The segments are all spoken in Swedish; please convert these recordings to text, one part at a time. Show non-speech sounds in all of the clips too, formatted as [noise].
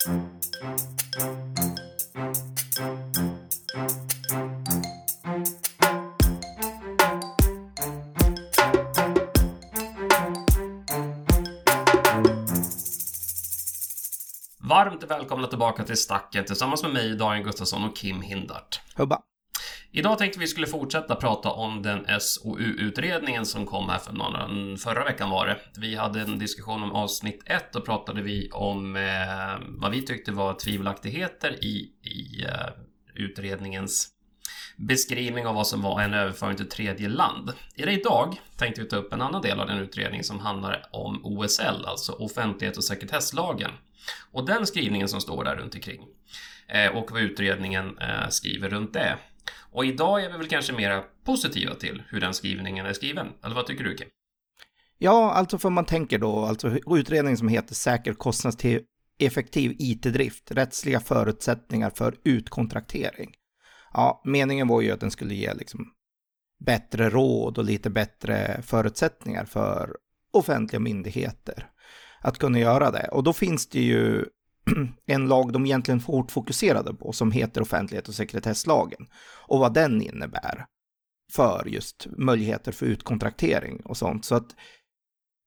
Varmt välkomna tillbaka till Stacken tillsammans med mig, Daniel Gustafsson och Kim Hindart. Hubba. Idag tänkte vi skulle fortsätta prata om den SOU-utredningen som kom här för någon, förra veckan var det. Vi hade en diskussion om avsnitt 1 och pratade vi om eh, vad vi tyckte var tvivelaktigheter i, i eh, utredningens beskrivning av vad som var en överföring till tredje land. Idag tänkte vi ta upp en annan del av den utredning som handlar om OSL, alltså offentlighet och sekretesslagen. Och den skrivningen som står där runt omkring. Eh, och vad utredningen eh, skriver runt det. Och idag är vi väl kanske mera positiva till hur den skrivningen är skriven. Eller vad tycker du Kim? Ja, alltså för man tänker då, alltså utredningen som heter Säker kostnadseffektiv IT-drift, rättsliga förutsättningar för utkontraktering. Ja, meningen var ju att den skulle ge liksom bättre råd och lite bättre förutsättningar för offentliga myndigheter att kunna göra det. Och då finns det ju [clears throat] en lag de egentligen hårt fokuserade på som heter offentlighet och sekretesslagen och vad den innebär för just möjligheter för utkontraktering och sånt. Så att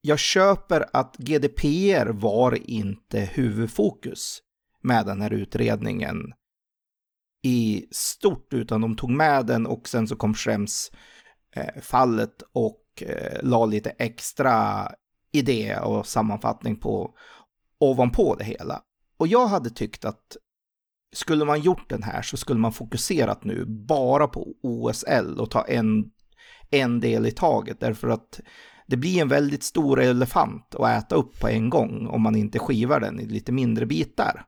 jag köper att GDPR var inte huvudfokus med den här utredningen i stort, utan de tog med den och sen så kom Schrems eh, fallet och eh, la lite extra idé och sammanfattning på ovanpå det hela. Och jag hade tyckt att skulle man gjort den här så skulle man fokuserat nu bara på OSL och ta en, en del i taget därför att det blir en väldigt stor elefant att äta upp på en gång om man inte skivar den i lite mindre bitar.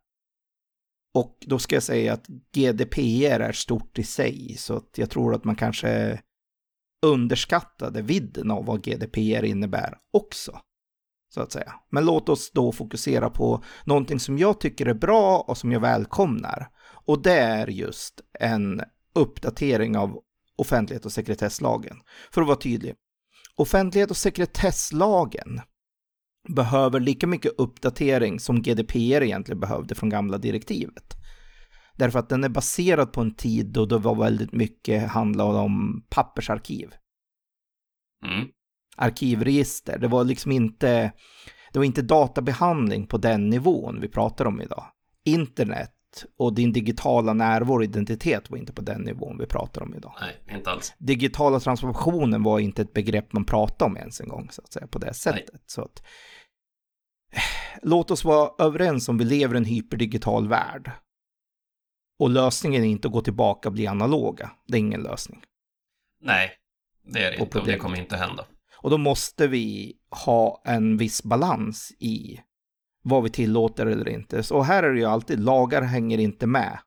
Och då ska jag säga att GDPR är stort i sig så att jag tror att man kanske underskattade vidden av vad GDPR innebär också så att säga. Men låt oss då fokusera på någonting som jag tycker är bra och som jag välkomnar. Och det är just en uppdatering av offentlighet och sekretesslagen. För att vara tydlig. Offentlighet och sekretesslagen behöver lika mycket uppdatering som GDPR egentligen behövde från gamla direktivet. Därför att den är baserad på en tid då det var väldigt mycket handlade om pappersarkiv. Mm arkivregister. Det var liksom inte, det var inte databehandling på den nivån vi pratar om idag. Internet och din digitala närvaro och identitet var inte på den nivån vi pratar om idag. Nej, inte alls. Digitala transformationen var inte ett begrepp man pratade om ens en gång, så att säga, på det sättet. Nej. Så att, låt oss vara överens om vi lever i en hyperdigital värld. Och lösningen är inte att gå tillbaka och bli analoga. Det är ingen lösning. Nej, det är det inte och det kommer inte hända. Och då måste vi ha en viss balans i vad vi tillåter eller inte. Så här är det ju alltid, lagar hänger inte med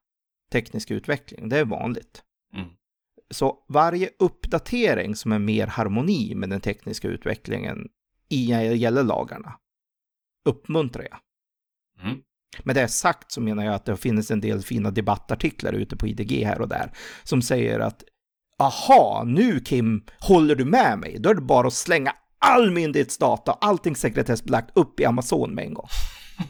teknisk utveckling, det är vanligt. Mm. Så varje uppdatering som är mer harmoni med den tekniska utvecklingen i gäller lagarna uppmuntrar jag. Mm. Med det sagt så menar jag att det finns en del fina debattartiklar ute på IDG här och där som säger att aha, nu Kim, håller du med mig? Då är det bara att slänga all myndighetsdata, allting sekretessbelagt upp i Amazon med en gång.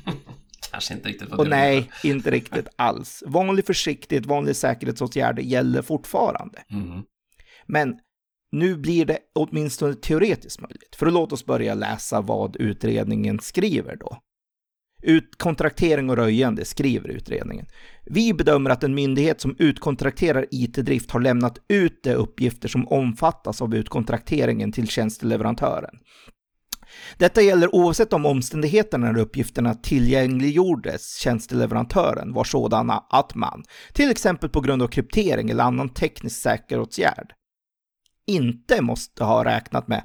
[laughs] Kanske inte riktigt vad Och nej, inte riktigt [laughs] alls. Vanlig försiktighet, vanlig säkerhetsåtgärder gäller fortfarande. Mm. Men nu blir det åtminstone teoretiskt möjligt. För låt oss börja läsa vad utredningen skriver då. Utkontraktering och röjande, skriver utredningen. Vi bedömer att en myndighet som utkontrakterar IT-drift har lämnat ut de uppgifter som omfattas av utkontrakteringen till tjänsteleverantören. Detta gäller oavsett om omständigheterna när uppgifterna tillgängliggjordes tjänsteleverantören var sådana att man, till exempel på grund av kryptering eller annan teknisk säkerhetsåtgärd, inte måste ha räknat med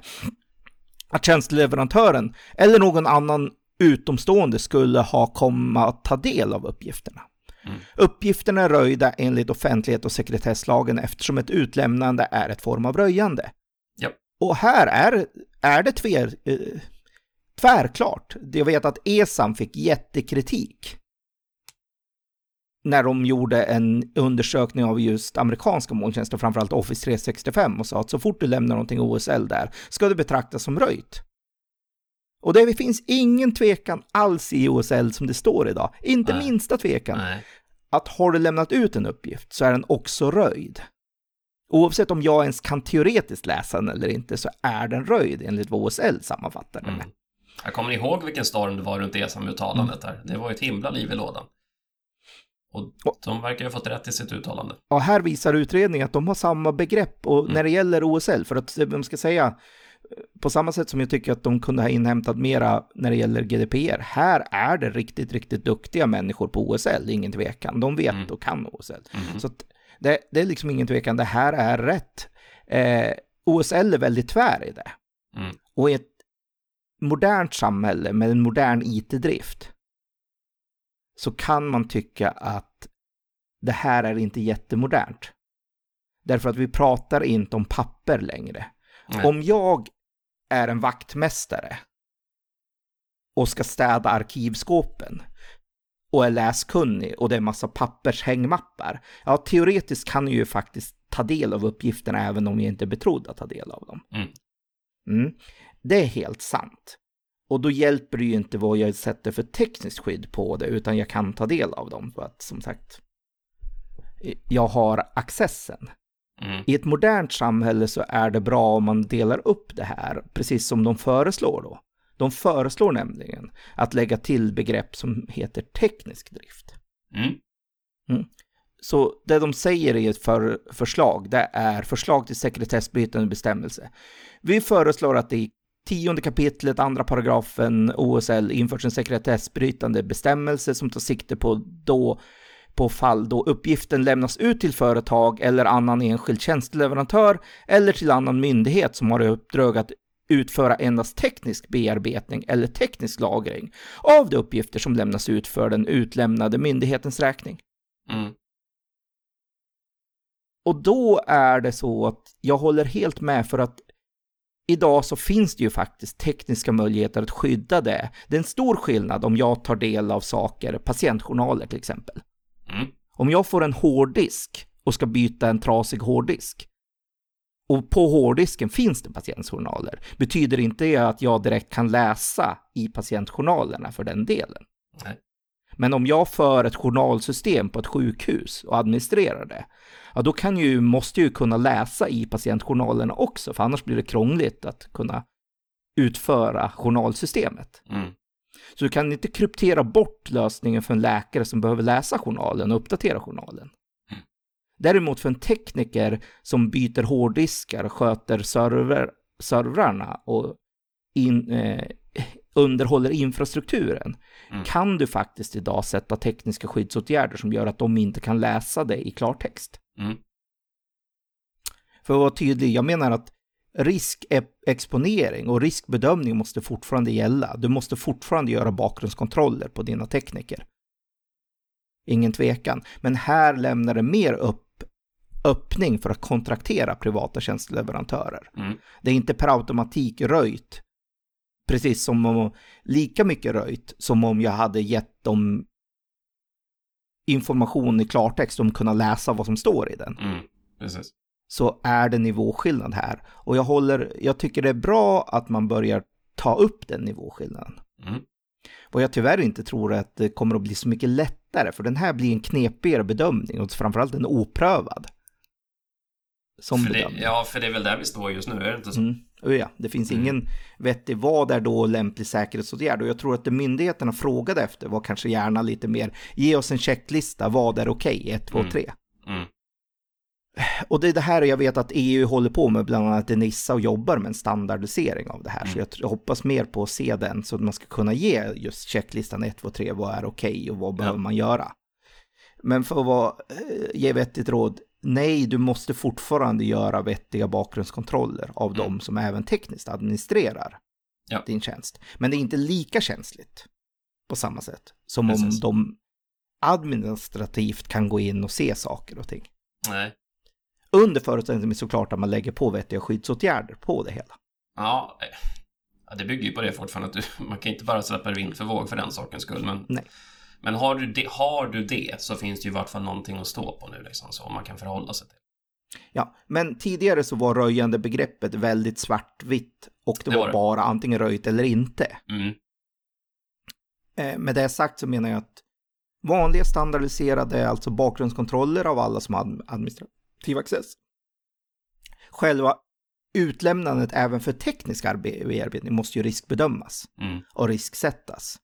att tjänsteleverantören eller någon annan utomstående skulle ha kommit att ta del av uppgifterna. Mm. Uppgifterna är röjda enligt offentlighet och sekretesslagen eftersom ett utlämnande är ett form av röjande. Ja. Och här är, är det tver, eh, tvärklart. Jag vet att ESAM fick jättekritik när de gjorde en undersökning av just amerikanska molntjänster, framförallt Office 365, och sa att så fort du lämnar någonting OSL där ska det betraktas som röjt. Och det finns ingen tvekan alls i OSL som det står idag. Inte Nej. minsta tvekan. Nej. Att har du lämnat ut en uppgift så är den också röjd. Oavsett om jag ens kan teoretiskt läsa den eller inte så är den röjd enligt vad OSL sammanfattar den med. Mm. Jag kommer ihåg vilken storm det var runt ESAM-uttalandet där? Det var ett himla liv i lådan. Och de verkar ha fått rätt i sitt uttalande. Och här visar utredningen att de har samma begrepp och när det gäller OSL, för att de ska säga på samma sätt som jag tycker att de kunde ha inhämtat mera när det gäller GDPR. Här är det riktigt, riktigt duktiga människor på OSL, ingen tvekan. De vet Mm. och kan OSL. Mhm. Så det, det är liksom ingen tvekan, det här är rätt. Eh, OSL är väldigt tvär i det. Mm. Och i ett modernt samhälle med en modern IT-drift så kan man tycka att det här är inte jättemodernt. Därför att vi pratar inte om papper längre. Nej. Om jag är en vaktmästare och ska städa arkivskåpen och är läskunnig och det är massa pappershängmappar. Ja, teoretiskt kan jag ju faktiskt ta del av uppgifterna även om jag inte är betrodd att ta del av dem. Mm. Mm. Det är helt sant. Och då hjälper det ju inte vad jag sätter för tekniskt skydd på det, utan jag kan ta del av dem. För att som sagt, jag har accessen. Mm. I ett modernt samhälle så är det bra om man delar upp det här, precis som de föreslår då. De föreslår nämligen att lägga till begrepp som heter teknisk drift. Mm. Så det de säger i ett för förslag, det är förslag till sekretessbrytande bestämmelse. Vi föreslår att det i tionde kapitlet, andra paragrafen OSL införs en sekretessbrytande bestämmelse som tar sikte på då på fall då uppgiften lämnas ut till företag eller annan enskild tjänsteleverantör eller till annan myndighet som har i uppdrag att utföra endast teknisk bearbetning eller teknisk lagring av de uppgifter som lämnas ut för den utlämnade myndighetens räkning. Mm. Och då är det så att jag håller helt med för att idag så finns det ju faktiskt tekniska möjligheter att skydda det. Det är en stor skillnad om jag tar del av saker, patientjournaler till exempel. Mm. Om jag får en hårddisk och ska byta en trasig hårddisk och på hårddisken finns det patientjournaler, betyder inte det att jag direkt kan läsa i patientjournalerna för den delen. Nej. Men om jag för ett journalsystem på ett sjukhus och administrerar det, ja då kan ju, måste jag ju kunna läsa i patientjournalerna också, för annars blir det krångligt att kunna utföra journalsystemet. Mm. Så du kan inte kryptera bort lösningen för en läkare som behöver läsa journalen och uppdatera journalen. Mm. Däremot för en tekniker som byter hårddiskar, sköter server, servrarna och in, eh, [laughs] underhåller infrastrukturen Mm. kan du faktiskt idag sätta tekniska skyddsåtgärder som gör att de inte kan läsa det i klartext. Mm. För att vara tydlig, jag menar att riskexponering och riskbedömning måste fortfarande gälla. Du måste fortfarande göra bakgrundskontroller på dina tekniker. Ingen tvekan. Men här lämnar det mer upp, öppning för att kontraktera privata tjänsteleverantörer. Mm. Det är inte per automatik röjt. Precis som om, lika mycket röjt som om jag hade gett dem information i klartext om kunna läsa vad som står i den. Mm. Precis. Så är det nivåskillnad här. Och jag håller, jag tycker det är bra att man börjar ta upp den nivåskillnaden. Mm. Och jag tyvärr inte tror att det kommer att bli så mycket lättare, för den här blir en knepigare bedömning och framförallt en oprövad. Som För det, bedömning. ja, för det är väl där vi står just nu, är det inte så? Mm. Ja, det finns Mm. ingen vettig vad är då lämplig säkerhetsåtgärd och jag tror att det myndigheterna frågade efter var kanske gärna lite mer ge oss en checklista, vad är okej, 1, 2, Mm. 3. Mm. Och det är det här jag vet att EU håller på med, bland annat Enissa och jobbar med en standardisering av det här. Så Mm. jag, jag hoppas mer på att se den så att man ska kunna ge just checklistan 1, 2, 3, vad är okej och vad behöver man göra. Men för att vara, eh, ge vettigt råd, nej, du måste fortfarande göra vettiga bakgrundskontroller av Mm. de som även tekniskt administrerar Ja. din tjänst. Men det är inte lika känsligt på samma sätt som Precis. om de administrativt kan gå in och se saker och ting. Nej. Under förutsättning såklart att man lägger på vettiga skyddsåtgärder på det hela. Ja, eh, det bygger ju på det fortfarande. Att du, [laughs] man kan inte bara släppa det vind för våg för den sakens skull. Men, Nej. men har, du det, har du det så finns det ju i vart fall någonting att stå på nu liksom, så man kan förhålla sig till. Ja, men tidigare så var röjande begreppet väldigt svartvitt och det, Det var var det. bara antingen röjt eller inte. Mm. Eh, med det sagt så menar jag att vanliga standardiserade, alltså bakgrundskontroller av alla som har administrativ access. Själva utlämnandet även för teknisk arbe- bearbetning måste ju riskbedömas Mm. och risksättas.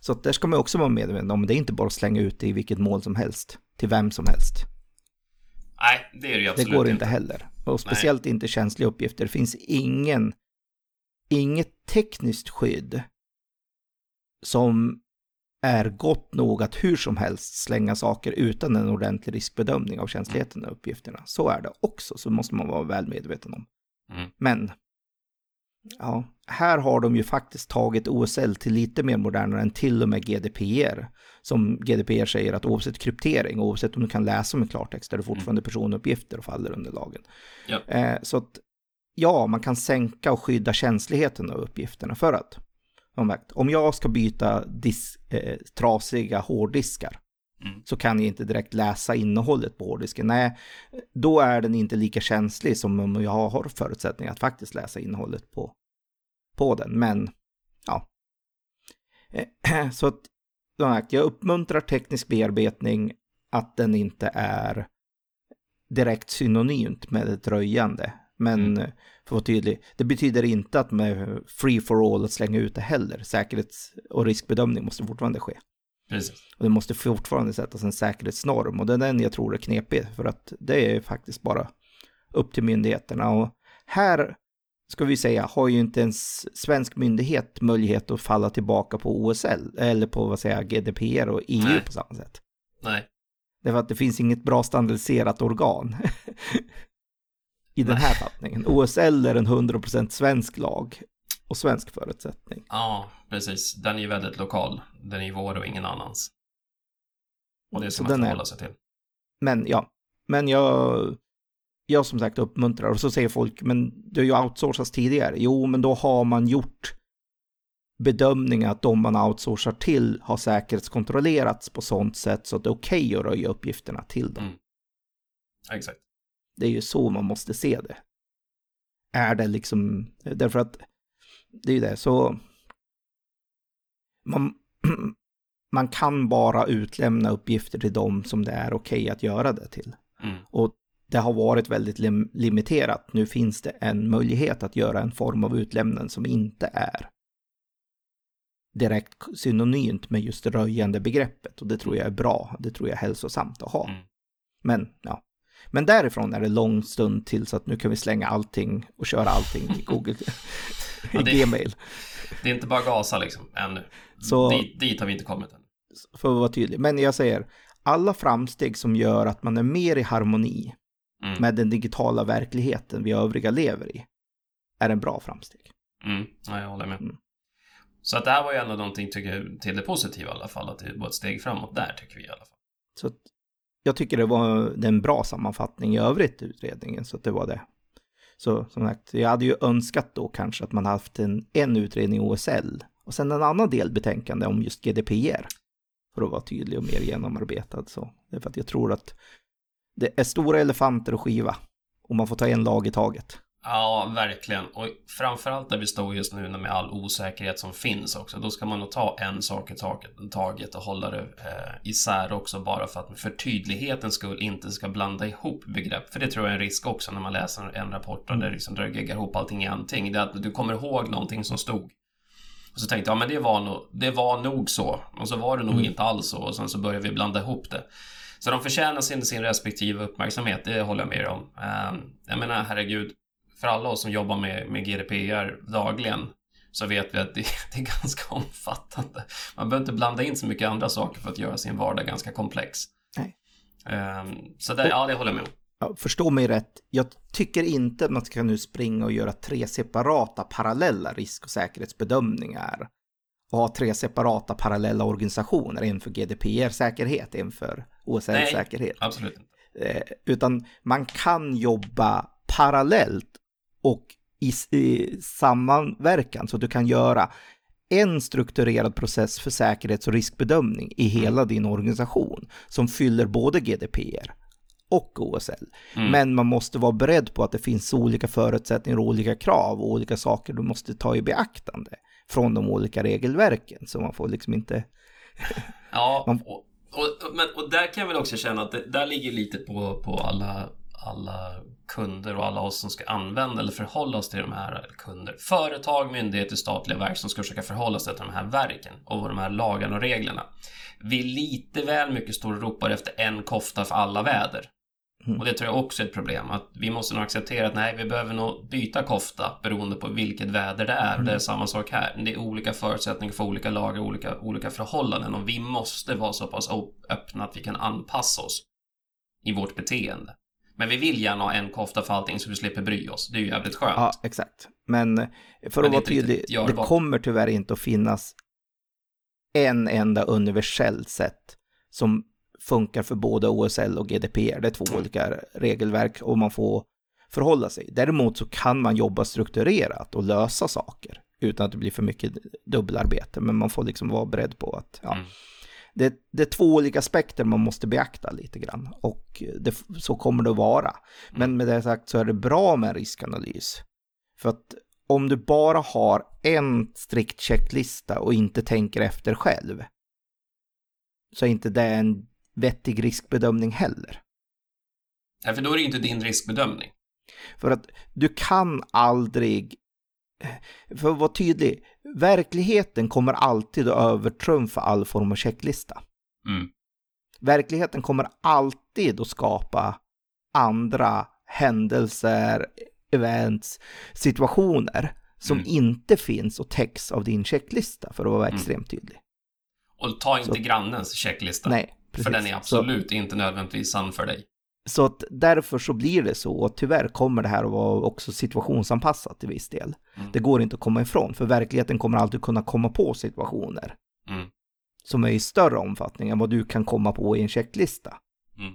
Så där ska man också vara medveten om, det är inte bara att slänga ut det i vilket mål som helst, till vem som helst. Nej, det är det ju Det absolut går inte heller. Och speciellt inte känsliga uppgifter. Det finns ingen, inget tekniskt skydd som är gott nog att hur som helst slänga saker utan en ordentlig riskbedömning av känsligheten av uppgifterna. Så är det också, så måste man vara väl medveten om. Mm. Men, ja, här har de ju faktiskt tagit OSL till lite mer modernare än till och med GDPR. Som GDPR säger att oavsett kryptering, oavsett om du kan läsa med klartext, är det fortfarande personuppgifter och faller under lagen. Ja. Eh, så att, ja, man kan sänka och skydda känsligheten av uppgifterna för att, som sagt, om jag ska byta dis, eh, trasiga hårddiskar, Mm. så kan jag inte direkt läsa innehållet på hårddisken. Nej, då är den inte lika känslig som om jag har förutsättningar att faktiskt läsa innehållet på, på den. Men, ja. Eh, [clears throat] Så att, som sagt, jag uppmuntrar teknisk bearbetning att den inte är direkt synonymt med ett röjande. Men Mm. för att vara tydlig, det betyder inte att med free for all att slänga ut det heller. Säkerhets och riskbedömning måste fortfarande ske. Precis. Och det måste fortfarande sättas en säkerhetsnorm och det är den jag tror är knepig för att det är faktiskt bara upp till myndigheterna och här ska vi säga har ju inte ens svensk myndighet möjlighet att falla tillbaka på OSL eller på vad säger GDPR och EU Nej. på samma sätt. Nej. Därför att det finns inget bra standardiserat organ [laughs] i den här fattningen. OSL är en 100% svensk lag och svensk förutsättning. Ja, precis. Den är ju väldigt lokal. Den är ju vår och ingen annans. Och det ska Så man den är- förhålla sig till. Men ja, men jag, jag som sagt uppmuntrar och så säger folk, men det har ju outsourcats tidigare. Jo, men då har man gjort bedömningen att de man outsourcar till har säkerhetskontrollerats på sånt sätt så att det är okej att röja uppgifterna till dem. Mm. Exakt. Det är ju så man måste se det. Är det liksom, därför att det är ju det, så man, [clears throat] man kan bara utlämna uppgifter till dem som det är okej att göra det till. Mm. Och det har varit väldigt lim limiterat. Nu finns det en möjlighet att göra en form av utlämnande som inte är direkt synonymt med just röjande begreppet. Och det tror jag är bra. Det tror jag är hälsosamt att ha. Mm. Men ja, men därifrån är det lång stund till så att nu kan vi slänga allting och köra allting i [laughs] Google, Ja, i det- Gmail. Det är inte bara gasa liksom, ännu. Så- Dit, dit har vi inte kommit än. För att vara tydlig. Men jag säger, alla framsteg som gör att man är mer i harmoni Mm. med den digitala verkligheten vi övriga lever i, är en bra framsteg. Mm. Ja, jag håller med. Mm. Så att det här var ju ändå någonting tycker, till det positiva i alla fall. Att det var ett steg framåt där, tycker vi i alla fall. Så jag tycker det var en bra sammanfattning i övrigt i utredningen, så att det var det. Så som sagt, jag hade ju önskat då kanske att man haft en, en utredning OSL och sen en annan delbetänkande om just GDPR. För att vara tydlig och mer genomarbetad så. Det är för att jag tror att det är stora elefanter att skiva och man får ta en lag i taget. Ja, verkligen. Och framförallt där vi står just nu med all osäkerhet som finns också. Då ska man nog ta en sak i taget, och hålla det eh, isär också bara för att för tydlighetens skull inte ska blanda ihop begrepp. För det tror jag är en risk också när man läser en rapport och det liksom där geggar ihop allting i allting. Det är att du kommer ihåg någonting som stod. Och så tänkte jag, ja men det var, nog, det var nog så. Och så var det nog Mm. inte alls så. Och sen så började vi blanda ihop det. Så de förtjänar sin, sin respektive uppmärksamhet, det håller jag med om. Um, jag menar, herregud, för alla oss som jobbar med, med GDPR dagligen så vet vi att det, [laughs] det är ganska omfattande. Man behöver inte blanda in så mycket andra saker för att göra sin vardag ganska komplex. Nej. Ehm, så det, ja, det håller jag med om. Ja, förstå mig rätt, jag tycker inte att man ska nu springa och göra tre separata parallella risk och säkerhetsbedömningar. Och ha tre separata parallella organisationer, en för GDPR-säkerhet, en för OSL-säkerhet. Absolut inte. Eh, utan man kan jobba parallellt och i, i sammanverkan så att du kan göra en strukturerad process för säkerhets och riskbedömning i hela din organisation som fyller både GDPR och OSL. Mm. Men man måste vara beredd på att det finns olika förutsättningar och olika krav och olika saker du måste ta i beaktande från de olika regelverken. Så man får liksom inte... [laughs] ja, man... och, och, men, och där kan jag väl också känna att det där ligger lite på, på alla alla kunder och alla oss som ska använda eller förhålla oss till de här kunder. Företag, myndigheter, statliga verk som ska försöka förhålla sig till de här verken och de här lagarna och reglerna. Vi lite väl mycket står och ropar efter en kofta för alla väder. Mm. Och det tror jag också är ett problem. Att vi måste nog acceptera att nej, vi behöver nog byta kofta beroende på vilket väder det är. Och det är mm. samma sak här. Det är olika förutsättningar för olika lagar, olika, olika förhållanden. Och vi måste vara så pass öppna att vi kan anpassa oss i vårt beteende. Men vi vill gärna ha en kofta för allting så vi slipper bry oss. Det är ju jävligt skönt. Ja, exakt. Men för att vara tydlig, det kommer tyvärr inte att finnas en enda universell sätt som funkar för både OSL och GDPR. Det är två mm. olika regelverk och man får förhålla sig. Däremot så kan man jobba strukturerat och lösa saker utan att det blir för mycket dubbelarbete. Men man får liksom vara beredd på att ja, mm det, det, är två olika aspekter man måste beakta lite grann och det, så kommer det att vara. Men med det sagt så är det bra med en riskanalys. För att om du bara har en strikt checklista och inte tänker efter själv så är inte det en vettig riskbedömning heller. Ja, för då är det inte din riskbedömning. För att du kan aldrig för att vara tydlig, verkligheten kommer alltid att övertrumfa all form av checklista. Mm. Verkligheten kommer alltid att skapa andra händelser, events, situationer som mm. inte finns och täcks av din checklista för att vara mm. extremt tydlig. Och ta inte Så, grannens checklista. Nej, precis. För den är absolut Så, inte nödvändigtvis sann för dig. Så att därför så blir det så och tyvärr kommer det här att vara också situationsanpassat till viss del. Mm. Det går inte att komma ifrån för verkligheten kommer alltid kunna komma på situationer mm. som är i större omfattning än vad du kan komma på i en checklista. Mm.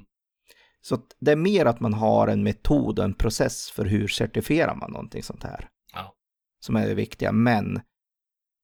Så att det är mer att man har en metod och en process för hur certifierar man någonting sånt här. Ja. Som är det viktiga, men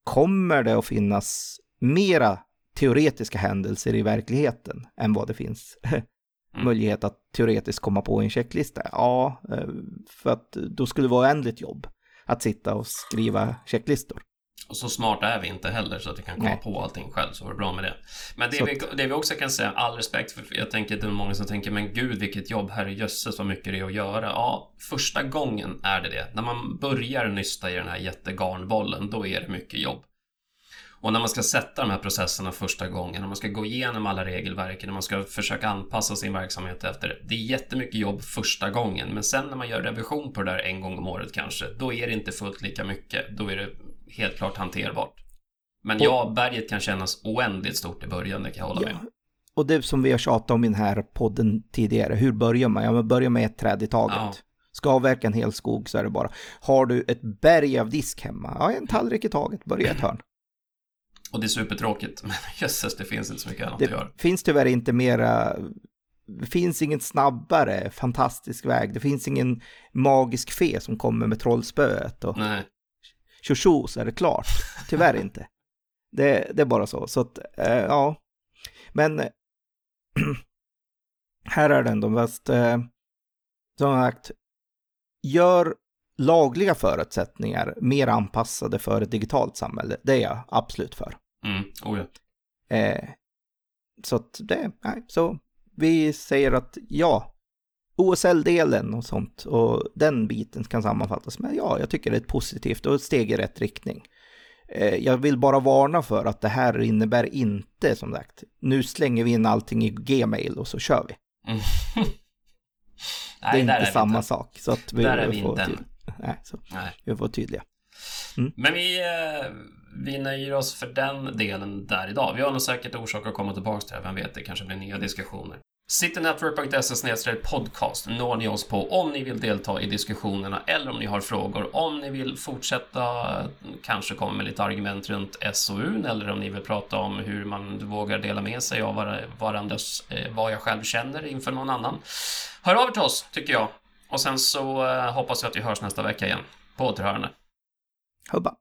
kommer det att finnas mera teoretiska händelser i verkligheten än vad det finns [laughs] mm. möjlighet att teoretiskt komma på en checklista? Ja, eh, för att då skulle det vara oändligt jobb att sitta och skriva checklistor. Och så smart är vi inte heller så att vi kan komma Nej. på allting själv så var det bra med det. Men det vi, det vi, också kan säga, all respekt för, jag tänker att det är många som tänker men gud vilket jobb, herrejösses vad mycket det är att göra. Ja, första gången är det det. När man börjar nysta i den här jättegarnbollen, då är det mycket jobb. Och när man ska sätta de här processerna första gången, när man ska gå igenom alla regelverken, när man ska försöka anpassa sin verksamhet efter det. Det är jättemycket jobb första gången, men sen när man gör revision på det där en gång om året kanske, då är det inte fullt lika mycket. Då är det helt klart hanterbart. Men ja, berget kan kännas oändligt stort i början, det kan jag hålla ja. med Och det som vi har tjatat om i den här podden tidigare, hur börjar man? Ja, man börjar med ett träd i taget. Ja. Ska avverka en hel skog så är det bara, har du ett berg av disk hemma? Ja, en tallrik i taget, börja ett hörn. Och det är supertråkigt, [laughs] men jösses, det finns inte så mycket annat det att göra. Det finns tyvärr inte mera, det finns ingen snabbare fantastisk väg. Det finns ingen magisk fe som kommer med trollspöet och Nej. tjo så är det klart. Tyvärr [laughs] inte. Det, det, är bara så. Så att, äh, ja. Men [clears throat] här är den då fast äh, som sagt, gör lagliga förutsättningar mer anpassade för ett digitalt samhälle. Det är jag absolut för. Mm, oh ja. Eh, så att det, nej, så vi säger att ja, OSL-delen och sånt och den biten kan sammanfattas med ja, jag tycker det är ett positivt och ett steg i rätt riktning. Eh, jag vill bara varna för att det här innebär inte, som sagt, nu slänger vi in allting i Gmail och så kör vi. Mm. [laughs] Nej, det är inte är samma inte. sak. Så att vi, där är vi inte till nej, så nej. vi får vara tydliga. Mm. Men vi, eh, vi nöjer oss för den delen där idag. Vi har nog säkert orsak att komma tillbaka till det, vem vet, det kanske blir nya diskussioner. Citynetwork.se podcast når ni oss på om ni vill delta i diskussionerna eller om ni har frågor. Om ni vill fortsätta, kanske komma med lite argument runt SOU eller om ni vill prata om hur man vågar dela med sig av varandras, eh, vad jag själv känner inför någon annan. Hör av er till oss, tycker jag. Och sen så eh, hoppas jag att vi hörs nästa vecka igen. På återhörande. Hubba.